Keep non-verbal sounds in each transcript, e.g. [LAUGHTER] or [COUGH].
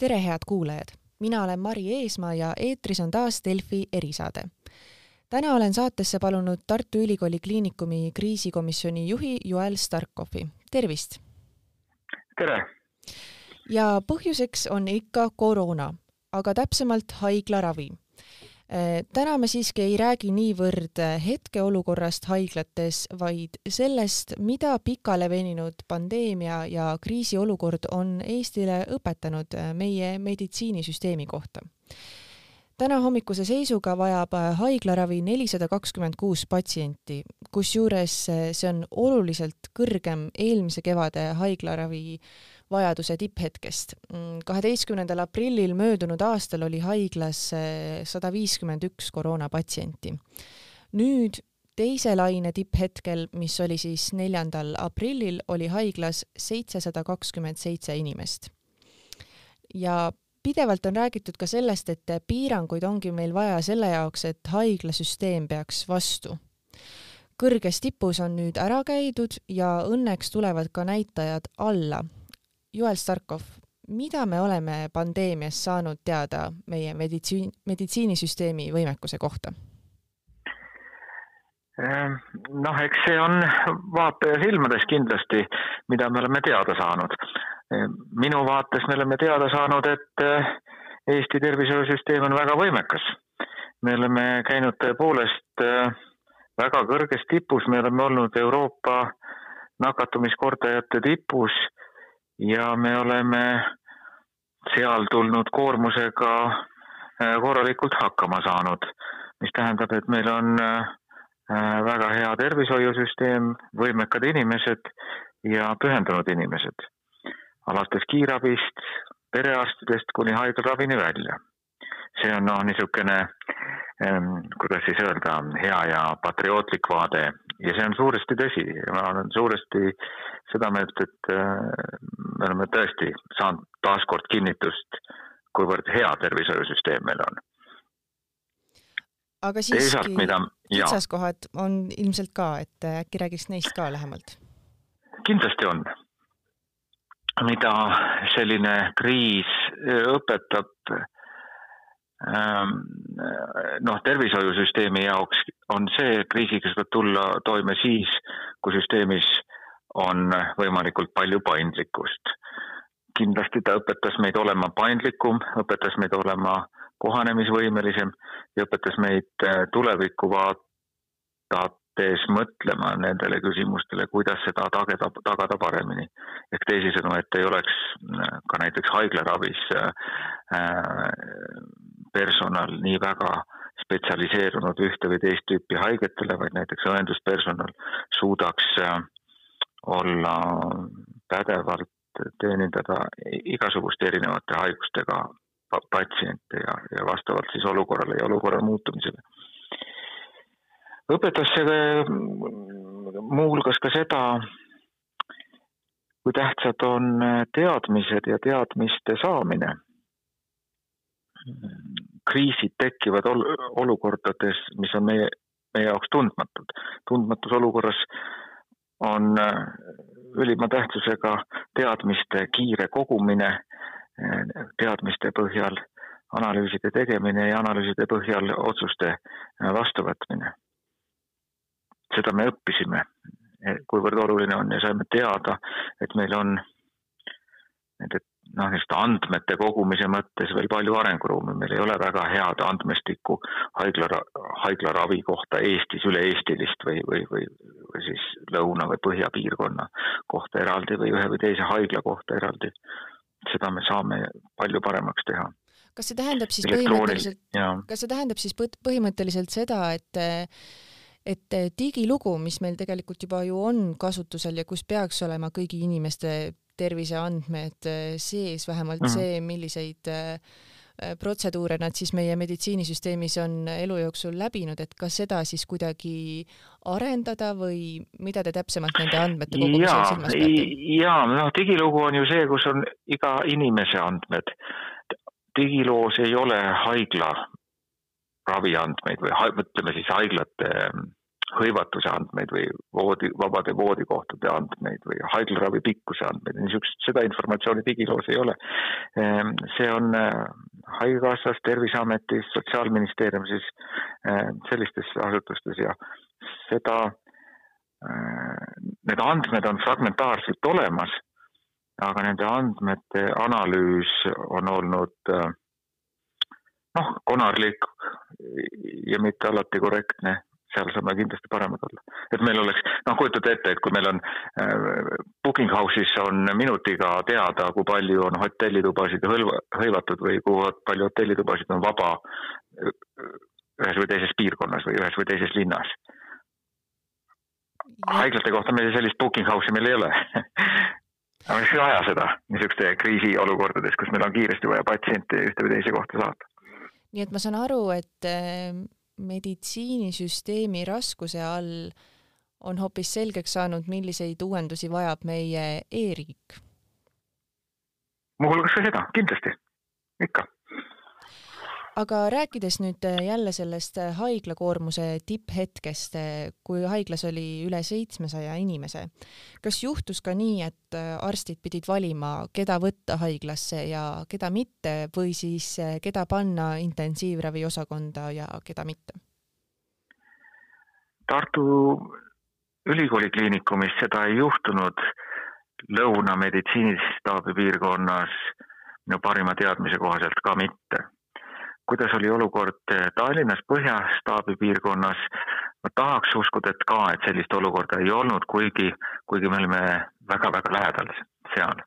tere, head kuulajad! mina olen Mari Eesmaa ja eetris on taas Delfi erisaade. täna olen saatesse palunud Tartu Ülikooli Kliinikumi kriisikomisjoni juhi Joel Starkovi. tervist! tere! ja põhjuseks on ikka koroona, aga täpsemalt haiglaravi täna me siiski ei räägi niivõrd hetkeolukorrast haiglates, vaid sellest, mida pikaleveninud pandeemia ja kriisiolukord on Eestile õpetanud äh, meie meditsiinisüsteemi kohta. täna hommikuse seisuga vajab haiglaravi nelisada kakskümmend kuus patsienti, kusjuures see on oluliselt kõrgem eelmise kevade haiglaravi vajaduse tipphetkest. kaheteistkümnendal aprillil möödunud aastal oli haiglas sada viiskümmend üks koroonapatsienti. nüüd teise laine tipphetkel, mis oli siis neljandal aprillil, oli haiglas seitsesada kakskümmend seitse inimest. ja pidevalt on räägitud ka sellest, et piiranguid ongi meil vaja selle jaoks, et haiglasüsteem peaks vastu. kõrges tipus on nüüd ära käidud ja õnneks tulevad ka näitajad alla Joel Starkov, mida me oleme pandeemias saanud teada meie meditsiin, meditsiinisüsteemi võimekuse kohta? Ehm, noh, eks see on vaataja silmades kindlasti, mida me oleme teada saanud. Ehm, minu vaates me oleme teada saanud, et eh, Eesti tervishoiusüsteem on väga võimekas. me oleme käinud tõepoolest eh, väga kõrges tipus, me oleme olnud Euroopa nakatumiskordajate tipus ja me oleme seal tulnud koormusega äh, korralikult hakkama saanud, mis tähendab, et meil on äh, väga hea tervishoiusüsteem, võimekad inimesed ja pühendunud inimesed, alates kiirabist, perearstidest kuni haiglaravini välja. see on noh, niisugune ähm, kuidas siis öelda, hea ja patriootlik vaade ja see on suuresti tõsi, ma olen suuresti seda meelt, et äh, me oleme tõesti saanud taaskord kinnitust, kuivõrd hea tervishoiusüsteem meil on. aga siiski kitsaskohad on ilmselt ka, et äkki räägiks neist ka lähemalt? kindlasti on. mida selline kriis õpetab ähm, noh, tervishoiusüsteemi jaoks on see, kriisiga saab tulla toime siis, kui süsteemis on võimalikult palju paindlikkust. kindlasti ta õpetas meid olema paindlikum, õpetas meid olema kohanemisvõimelisem ja õpetas meid äh, tulevikku vaadates mõtlema nendele küsimustele, kuidas seda tagada, tagada paremini. ehk teisisõnu, et ei oleks äh, ka näiteks haiglaravis äh, personal nii väga spetsialiseerunud ühte või teist tüüpi haigetele, vaid näiteks õenduspersonal suudaks olla pädevalt teenindada igasuguste erinevate haigustega patsiente ja, ja vastavalt siis olukorrale ja olukorra muutumisele. õpetas see muuhulgas ka seda, kui tähtsad on teadmised ja teadmiste saamine. Kriisid tekivad ol olukordades, mis on meie, meie jaoks tundmatud. tundmatus olukorras on äh, ülima tähtsusega teadmiste kiire kogumine, äh, teadmiste põhjal analüüside tegemine ja analüüside põhjal otsuste äh, vastuvõtmine. seda me õppisime, kuivõrd oluline on ja saime teada, et meil on nende noh, niisuguste andmete kogumise mõttes veel palju arenguruumi, meil ei ole väga head andmestikku haigla, haiglaravi kohta Eestis, üle-eestilist või, või, või, või siis lõuna- või põhjapiirkonna kohta eraldi või ühe või teise haigla kohta eraldi. seda me saame palju paremaks teha. kas see tähendab siis põhimõtteliselt, kas see tähendab siis põhimõtteliselt seda, et et digilugu, mis meil tegelikult juba ju on kasutusel ja kus peaks olema kõigi inimeste terviseandmed äh, sees, vähemalt mm see, milliseid äh, äh, protseduure nad siis meie meditsiinisüsteemis on elu jooksul läbinud, et kas seda siis kuidagi arendada või mida te täpsemalt nende andmete kogumisel silmas peate? jaa, noh, digilugu on ju see, kus on iga inimese andmed. digiloos ei ole haigla raviandmeid või ütleme siis haiglate hõivatuse andmeid või voodi, vabade voodikohtade andmeid või haiglaravi pikkuse andmeid, niisugust, seda informatsiooni digiloos ei ole. Ehm, see on äh, Haigekassas, Terviseametis, Sotsiaalministeeriumis, äh, sellistes asutustes ja seda, need andmed on fragmentaarselt olemas, aga nende andmete analüüs on olnud noh, konarlik ja mitte alati korrektne seal saame kindlasti paremad olla. et meil oleks, noh kujutate ette, et kui meil on äh, booking house'is on minutiga teada, kui palju on hotellitubasid hõlva, hõivatud või kui palju hotellitubasid on vaba äh, ühes või teises piirkonnas või ühes või teises linnas. haiglate kohta meil sellist booking house'i meil ei ole [LAUGHS] aga miks ei vaja seda niisuguste kriisiolukordades, kus meil on kiiresti vaja patsienti ühte või teise kohta saata? nii et ma saan aru, et äh, meditsiinisüsteemi raskuse all on hoopis selgeks saanud, milliseid uuendusi vajab meie e-riik? muuhulgas ka seda, kindlasti, ikka aga rääkides nüüd äh, jälle sellest äh, haiglakoormuse tipphetkest, äh, kui haiglas oli üle seitsmesaja inimese, kas juhtus ka nii, et arstid pidid valima, keda võtta haiglasse ja keda mitte või siis keda panna intensiivraviosakonda ja keda mitte? Tartu Ülikooli kliinikumis seda ei juhtunud, Lõuna meditsiinistaabi piirkonnas minu parima teadmise kohaselt ka mitte kuidas oli olukord eh, Tallinnas Põhjastaabi piirkonnas, ma tahaks uskuda, et ka, et sellist olukorda ei olnud, kuigi, kuigi me olime väga-väga lähedal seal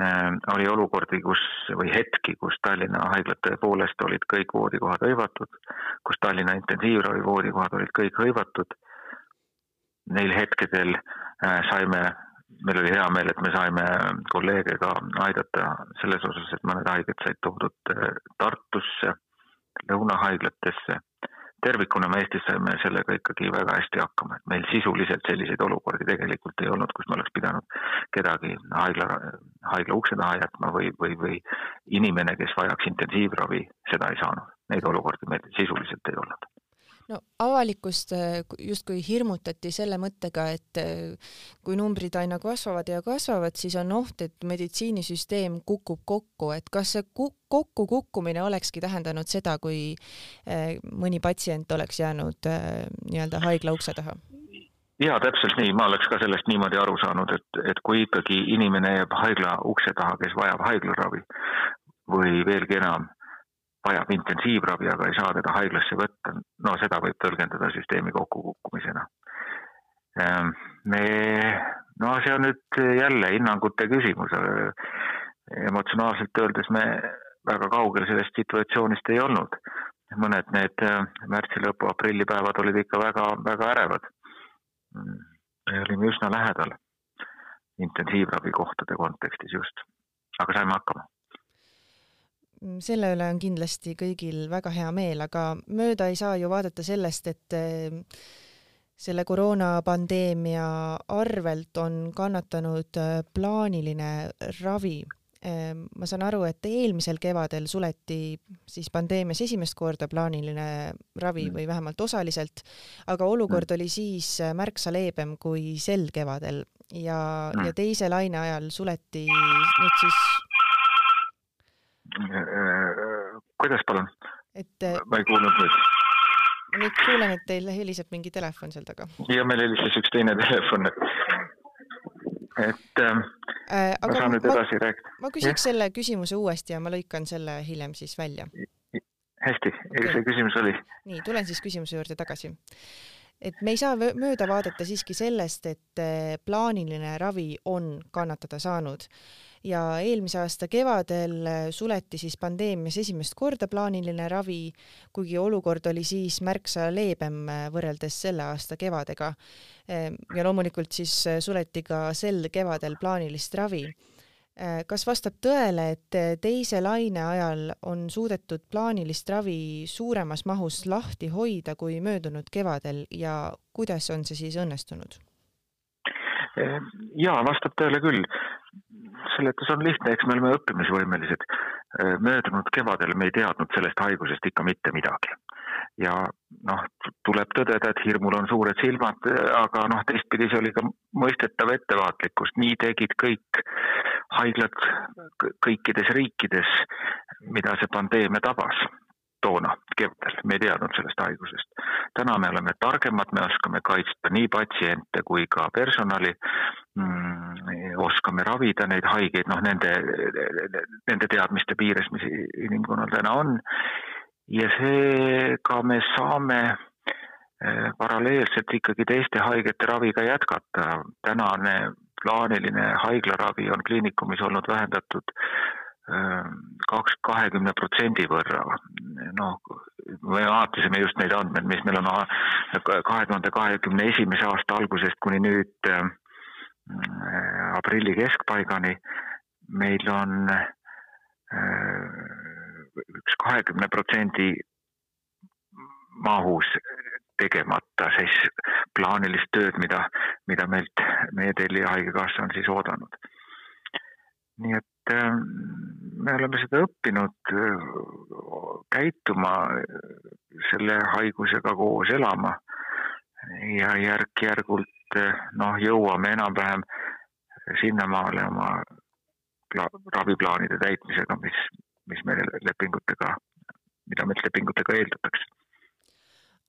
äh,. oli olukordi, kus või hetki, kus Tallinna haiglad tõepoolest olid kõik voodikohad hõivatud, kus Tallinna intensiivravi voodikohad olid kõik hõivatud. Neil hetkedel äh, saime meil oli hea meel, et me saime kolleege ka aidata selles osas, et mõned haiged said toodud äh, Tartusse, lõunahaiglatesse. tervikuna me Eestis saime sellega ikkagi väga hästi hakkama, et meil sisuliselt selliseid olukordi tegelikult ei olnud, kus me oleks pidanud kedagi haigla, haigla ukse taha jätma või, või, või inimene, kes vajaks intensiivravi, seda ei saanud. Neid olukordi meil sisuliselt ei olnud no avalikkust äh, justkui hirmutati selle mõttega, et äh, kui numbrid aina kasvavad ja kasvavad, siis on oht, et meditsiinisüsteem kukub kokku, et kas see kokkukukkumine olekski tähendanud seda, kui äh, mõni patsient oleks jäänud nii-öelda haigla ukse taha? jaa, täpselt nii, ma oleks ka sellest niimoodi aru saanud, et, et kui ikkagi inimene jääb haigla ukse taha, kes vajab haiglaravi või veelgi enam, vajab intensiivravi, aga ei saa teda haiglasse võtta, no seda võib tõlgendada süsteemi kokkukukkumisena. Ehm, me, no see on nüüd jälle hinnangute küsimus, emotsionaalselt öeldes me väga kaugel sellest situatsioonist ei olnud. mõned need äh, märtsi lõpu, aprillipäevad olid ikka väga-väga ärevad. me olime üsna lähedal intensiivravikohtade kontekstis just, aga saime hakkama Mm, selle üle on kindlasti kõigil väga hea meel, aga mööda ei saa ju vaadata sellest, et eh, selle koroonapandeemia arvelt on kannatanud eh, plaaniline ravi. Eh, ma saan aru, et eelmisel kevadel suleti siis pandeemias esimest korda plaaniline ravi mm. või vähemalt osaliselt, aga olukord oli siis märksa leebem kui sel kevadel ja, ja mm. teise laine ajal suleti nüüd siis kuidas palun? et äh, ma ei kuulnud nüüd. nüüd kuulen, et teil heliseb mingi telefon seal taga. ja meil helises üks teine telefon, et, äh, ma saan nüüd edasi rääkida. ma küsiks ja? selle küsimuse uuesti ja ma lõikan selle hiljem siis välja. hästi, see küsimus oli? nii, tulen siis küsimuse juurde tagasi et me ei saa mööda vaadata siiski sellest, et äh, plaaniline ravi on kannatada saanud ja eelmise aasta kevadel äh, suleti siis pandeemias esimest korda plaaniline ravi, kuigi olukord oli siis märksa leebem äh, võrreldes selle aasta kevadega. Ja loomulikult siis suleti ka sel kevadel plaanilist ravi kas vastab tõele, et teise laine ajal on suudetud plaanilist ravi suuremas mahus lahti hoida kui möödunud kevadel ja kuidas on see siis õnnestunud? jaa, vastab tõele küll seletus on lihtne, eks me oleme õppimisvõimelised. Äh, möödunud kevadel me ei teadnud sellest haigusest ikka mitte midagi. Ja noh, tuleb tõdeda, et hirmul on suured silmad, aga noh, teistpidi see oli ka mõistetav ettevaatlikkus, nii tegid kõik haiglad kõikides riikides, mida see pandeemia tabas toona kevadel, me ei teadnud sellest haigusest. täna me oleme targemad, me oskame kaitsta nii patsiente kui ka personali mm,, oskame ravida neid haigeid, noh, nende, nende teadmiste piires, mis inimkonnal täna on. Ja seega me saame eh, paralleelselt ikkagi teiste haigete raviga jätkata. tänane plaaniline haiglaravi on kliinikumis olnud vähendatud kaks, kahekümne protsendi võrra. noh, me vaatasime just neid andmeid, mis meil on kahe tuhande kahekümne esimese aasta algusest kuni nüüd äh, aprilli keskpaigani. meil on äh, üks kahekümne protsendi mahus tegemata siis plaanilist tööd, mida, mida meilt meie tellija Haigekassa on siis oodanud. nii et Ähm, me oleme seda õppinud äh, käituma selle haigusega koos elama ja järk-järgult äh, noh, jõuame enam-vähem sinnamaale oma raviplaanide täitmisega, mis, meil lepingutega, mida meilt lepingutega eeldatakse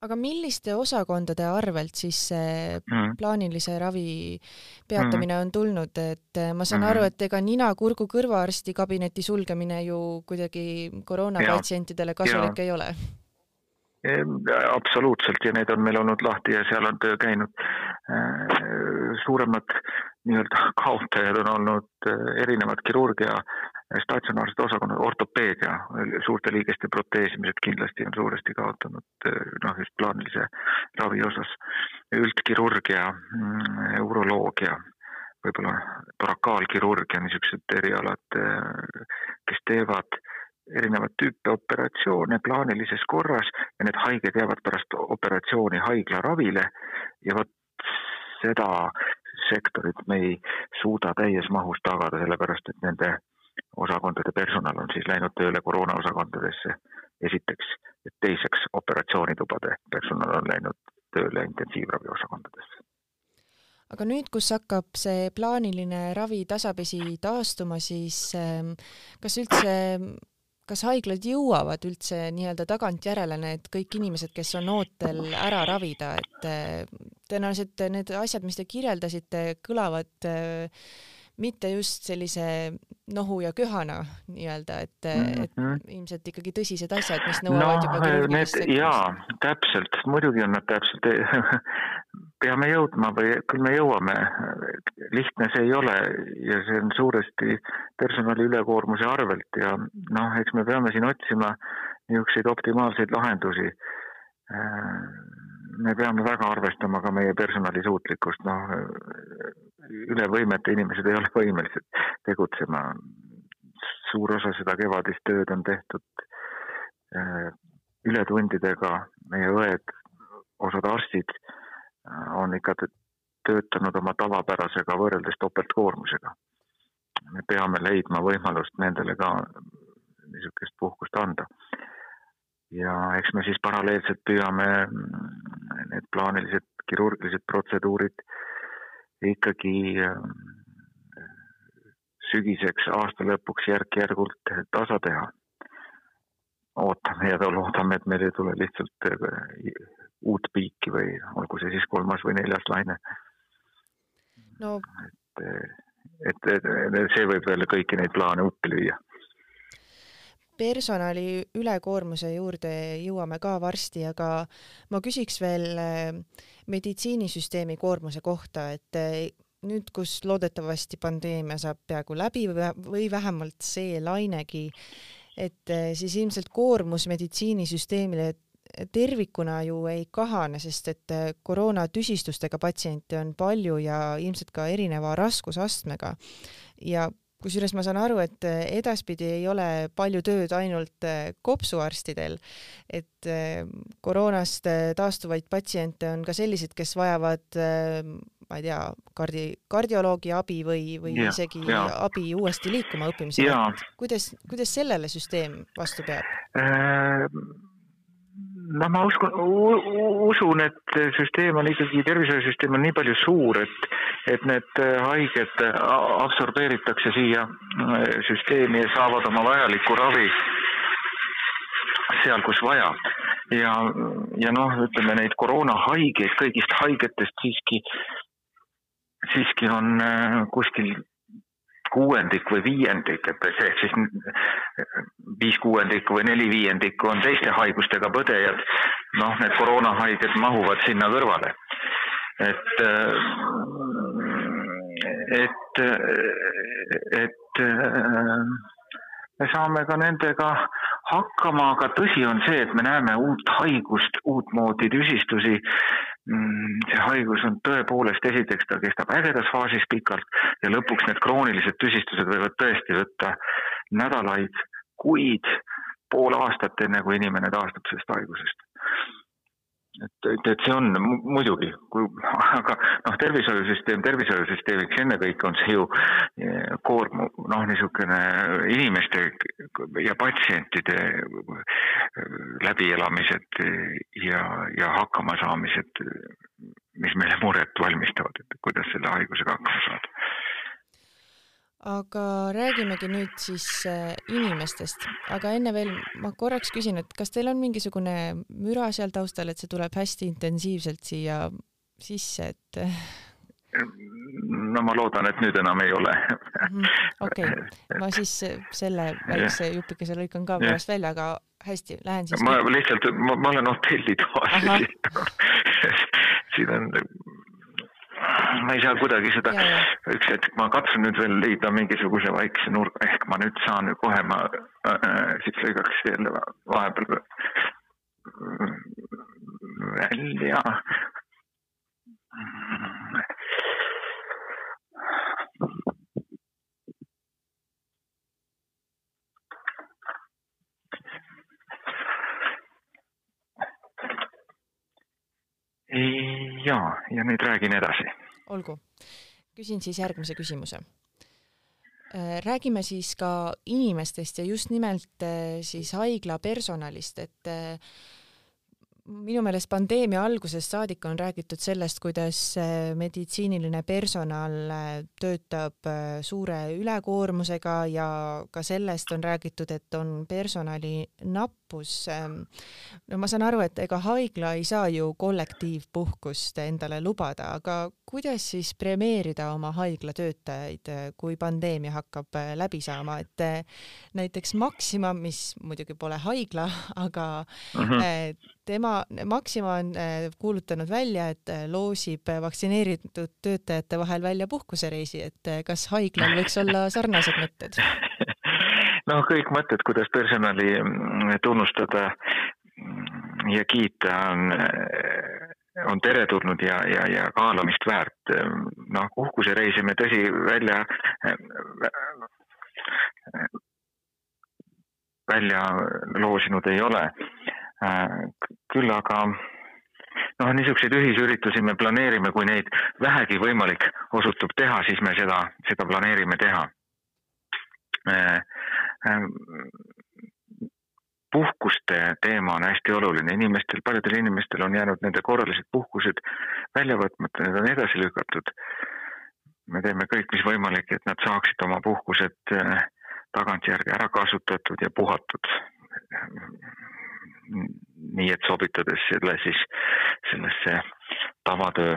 aga milliste osakondade arvelt siis see mm. plaanilise ravi peatamine mm. on tulnud, et eh, ma saan mm. aru, et ega nina-kurgu-kõrvaarsti kabineti sulgemine ju kuidagi koroonapatsientidele kasulik ja. ei ole? absoluutselt ja need on meil olnud lahti ja seal on töö käinud. Äh, suuremad nii-öelda kaotajad on olnud äh, erinevad kirurgia statsionaarsed osakonnad, ortopeedia, suurte liigeste proteesimised kindlasti on suuresti kaotanud noh, just plaanilise ravi osas. üldkirurgia, mm, uroloogia, võib-olla torakaalkirurgia, niisugused erialad, kes teevad erinevat tüüpi operatsioone plaanilises korras ja need haiged jäävad pärast operatsiooni haiglaravile ja vot seda sektorit me ei suuda täies mahus tagada, sellepärast et nende osakondade personal on siis läinud tööle koroonaosakondadesse esiteks, et teiseks operatsioonitubade personal on läinud tööle intensiivraviosakondadesse. aga nüüd, kus hakkab see plaaniline ravi tasapisi taastuma, siis ähm, kas üldse kas haiglad jõuavad üldse nii-öelda tagantjärele need kõik inimesed, kes on ootel ära ravida, et äh, tõenäoliselt need asjad, mis te kirjeldasite, kõlavad äh, mitte just sellise nohu ja köhana nii-öelda, et mm, -hmm. et ilmselt ikkagi tõsised asjad, mis nõuavad no, juba kirurgilist sekkumist. jaa, täpselt, muidugi on nad täpselt [LAUGHS] peame jõudma või küll me jõuame. lihtne see ei ole ja see on suuresti personali ülekoormuse arvelt ja noh, eks me peame siin otsima niisuguseid optimaalseid lahendusi me peame väga arvestama ka meie personali suutlikkust, noh üle võimete inimesed ei ole võimelised tegutsema. suur osa seda kevadist tööd on tehtud äh, ületundidega, meie õed, osad arstid äh, on ikka töötanud oma tavapärasega võrreldes topeltkoormusega. me peame leidma võimalust nendele ka niisugust puhkust anda ja eks me siis paralleelselt püüame mm, need plaanilised kirurgilised protseduurid ikkagi äh, sügiseks, aasta lõpuks järk-järgult tasa teha. ootame ja loodame, et meil ei tule lihtsalt äh, uut piiki või olgu see siis kolmas või neljas laine no.. et, et, et, et see võib veel kõiki neid plaane uppi lüüa personali ülekoormuse juurde jõuame ka varsti, aga ma küsiks veel eh, meditsiinisüsteemi koormuse kohta, et eh, nüüd, kus loodetavasti pandeemia saab peaaegu läbi või vähemalt see lainegi, et eh, siis ilmselt koormus meditsiinisüsteemile tervikuna ju ei kahane, sest et koroonatüsistustega patsiente on palju ja ilmselt ka erineva raskusastmega. ja kusjuures ma saan aru, et eh, edaspidi ei ole palju tööd ainult eh, kopsuarstidel, et eh, koroonast taastuvaid patsiente on ka selliseid, kes vajavad ma ei tea, kardi-, kardioloogi abi või, või ja, isegi ja. abi uuesti liikuma õppimisel, kuidas, kuidas sellele süsteem vastu peab äh,? Noh, ma uskun, usun, et süsteem on ikkagi, tervishoiusüsteem on nii palju suur, et, et need haiged absorbeeritakse siia süsteemi ja saavad oma vajalikku ravi seal, kus vaja. ja, ja noh, ütleme neid koroonahaigeid kõigist haigetest siiski, siiski on kuskil kuuendik või viiendik, et see siis viis kuuendikku või neli viiendikku on teiste haigustega põdejad. noh, need koroonahaiged mahuvad sinna kõrvale. et, et, et me saame ka nendega hakkama, aga tõsi on see, et me näeme uut haigust, uutmoodi tüsistusi Mm, see haigus on tõepoolest, esiteks ta kestab ägedas faasis pikalt ja lõpuks need kroonilised tüsistused võivad tõesti võtta nädalaid, kuid, pool aastat, enne kui inimene taastub sellest haigusest. Et, et, et see on muidugi, kui, aga noh, tervishoiusüsteem tervishoiusüsteemiks ennekõike on see ju eh, koorm, noh, niisugune inimeste ja patsientide eh, läbielamised ja, ja hakkamasaamised, mis meile muret valmistavad, et kuidas selle haigusega hakkama saada aga räägimegi nüüd siis äh, inimestest, aga enne veel ma korraks küsin, et kas teil on mingisugune müra seal taustal, et see tuleb hästi intensiivselt siia sisse, et no ma loodan, et nüüd enam ei ole. Mhm, okei, ma siis selle väikse jupikese lõikan ka pärast välja, aga hästi, lähen siis. ma lihtsalt, ma olen hotellitoas [LAUGHS] siin on ma ei saa kuidagi seda, üks hetk ma katsun nüüd veel leida mingisuguse vaikse nurga, ehk ma nüüd saan kohe, ma äh, siis lõigaks jälle vahepeal välja. ja, ja nüüd räägin edasi. Olgu, küsin siis järgmise küsimuse. Äh, räägime siis ka inimestest ja just nimelt äh, siis haigla personalist, et äh, minu meelest pandeemia algusest saadik on räägitud sellest, kuidas meditsiiniline personal töötab suure ülekoormusega ja ka sellest on räägitud, et on personali nappus. no ma saan aru, et ega haigla ei saa ju kollektiivpuhkust endale lubada, aga kuidas siis premeerida oma haigla töötajaid, kui pandeemia hakkab läbi saama, et näiteks Maxima, mis muidugi pole haigla, [LAUGHS] aga mhm. -huh tema, Maxima on äh, kuulutanud välja, et äh, loosib vaktsineeritud töötajate vahel välja puhkusereisi, et äh, kas haiglal võiks olla sarnased mõtted? [LAUGHS] no kõik mõtted, kuidas personali mm, tunnustada ja kiita on, on teretulnud ja, ja, ja kaalumist väärt. noh, puhkusereisi me tõsi välja välja loosinud ei ole küll aga noh, niisuguseid ühisüritusi me planeerime, kui neid vähegi võimalik osutub teha, siis me seda, seda planeerime teha. Äh, äh, puhkuste teema on hästi oluline, inimestel, paljudel inimestel on jäänud nende korralised puhkused välja võtmata, need on edasi lükatud. me teeme kõik, mis võimalik, et nad saaksid oma puhkused äh, tagantjärgi ära kasutatud ja puhatud nii et sobitades selle siis sellesse tavatöö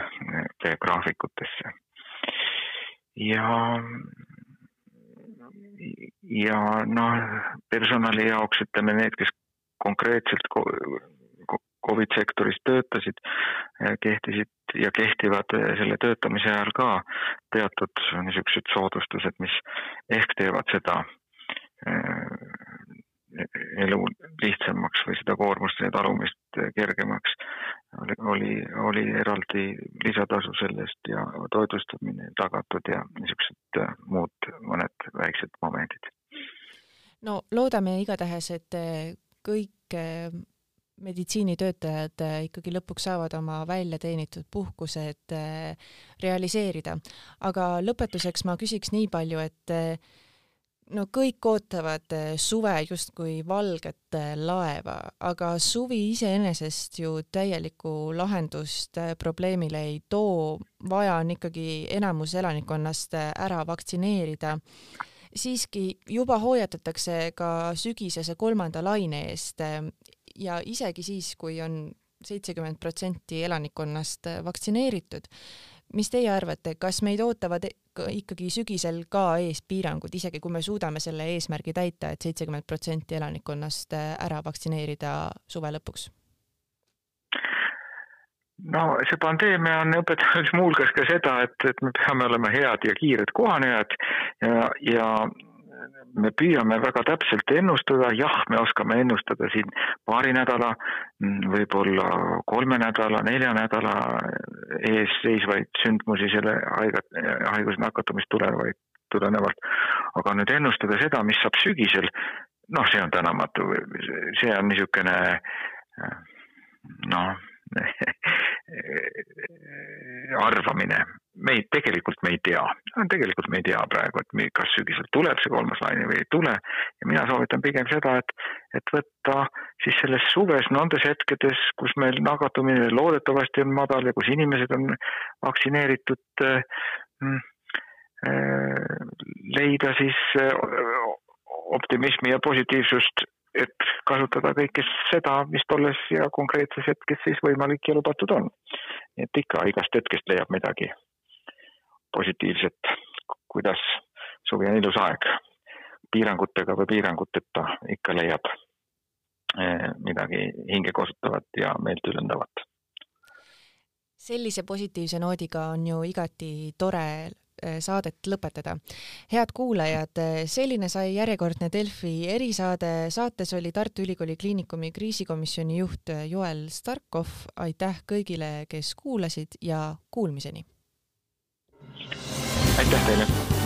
graafikutesse. ja, ja noh, personali jaoks ütleme need, kes konkreetselt Covid sektoris töötasid, kehtisid ja kehtivad selle töötamise ajal ka teatud niisugused soodustused, mis ehk teevad seda elu lihtsamaks või seda koormust ja talumist kergemaks. oli, oli, oli eraldi lisatasu sellest ja toitlustamine tagatud ja niisugused äh, muud mõned väiksed momendid. No loodame igatahes, et äh, kõik äh, meditsiinitöötajad ikkagi lõpuks saavad oma välja teenitud puhkused realiseerida. aga lõpetuseks ma küsiks nii palju, et no kõik ootavad eh, suve justkui valget eh, laeva, aga suvi iseenesest ju täielikku lahendust eh, probleemile ei too, vaja on ikkagi enamus elanikkonnast ära vaktsineerida. Siiski juba hoiatatakse ka sügisese kolmanda laine eest ja isegi siis, kui on seitsekümmend protsenti elanikkonnast vaktsineeritud. mis teie arvate, kas meid ootavad ikkagi sügisel ka ees piirangud, isegi kui me suudame selle eesmärgi täita et, et seitsekümmend protsenti elanikkonnast äh, ära vaktsineerida suve lõpuks? No see pandeemia on õpetanud [LAUGHS] muuhulgas ka seda, et, et me peame olema head ja kiired kohanejad ja, ja me püüame väga täpselt ennustada, jah, me oskame ennustada siin paari nädala, võib-olla kolme nädala, nelja nädala ees seisvaid sündmusi selle haiget, haiguse nakatumist tulevaid, tulenevalt. aga nüüd ennustada seda, mis saab sügisel, noh, see on tänamatu, see on niisugune noh [LAUGHS] arvamine, me ei, tegelikult me ei tea, tegelikult me ei tea praegu, et me, kas sügisel tuleb see kolmas laine või ei tule. Ja mina soovitan pigem seda, et, et võtta siis selles suves nendes hetkedes, kus meil nakatumine loodetavasti on madal ja kus inimesed on vaktsineeritud mm, äh, leida siis äh, optimismi ja positiivsust et kasutada kõike seda, mis tolles ja konkreetses hetkes siis võimalik ja lubatud on. et ikka igast hetkest leiab midagi positiivset, kuidas suvi on ilus aeg. piirangutega või piiranguteta ikka leiab eh, midagi hingekosutavat ja meelt ülendavat. sellise positiivse noodiga on ju igati tore saadet lõpetada. head kuulajad, eh, selline sai järjekordne Delfi erisaade. saates oli Tartu Ülikooli Kliinikumi kriisikomisjoni juht eh, Joel Starkov. aitäh kõigile, kes kuulasid ja kuulmiseni! aitäh teile!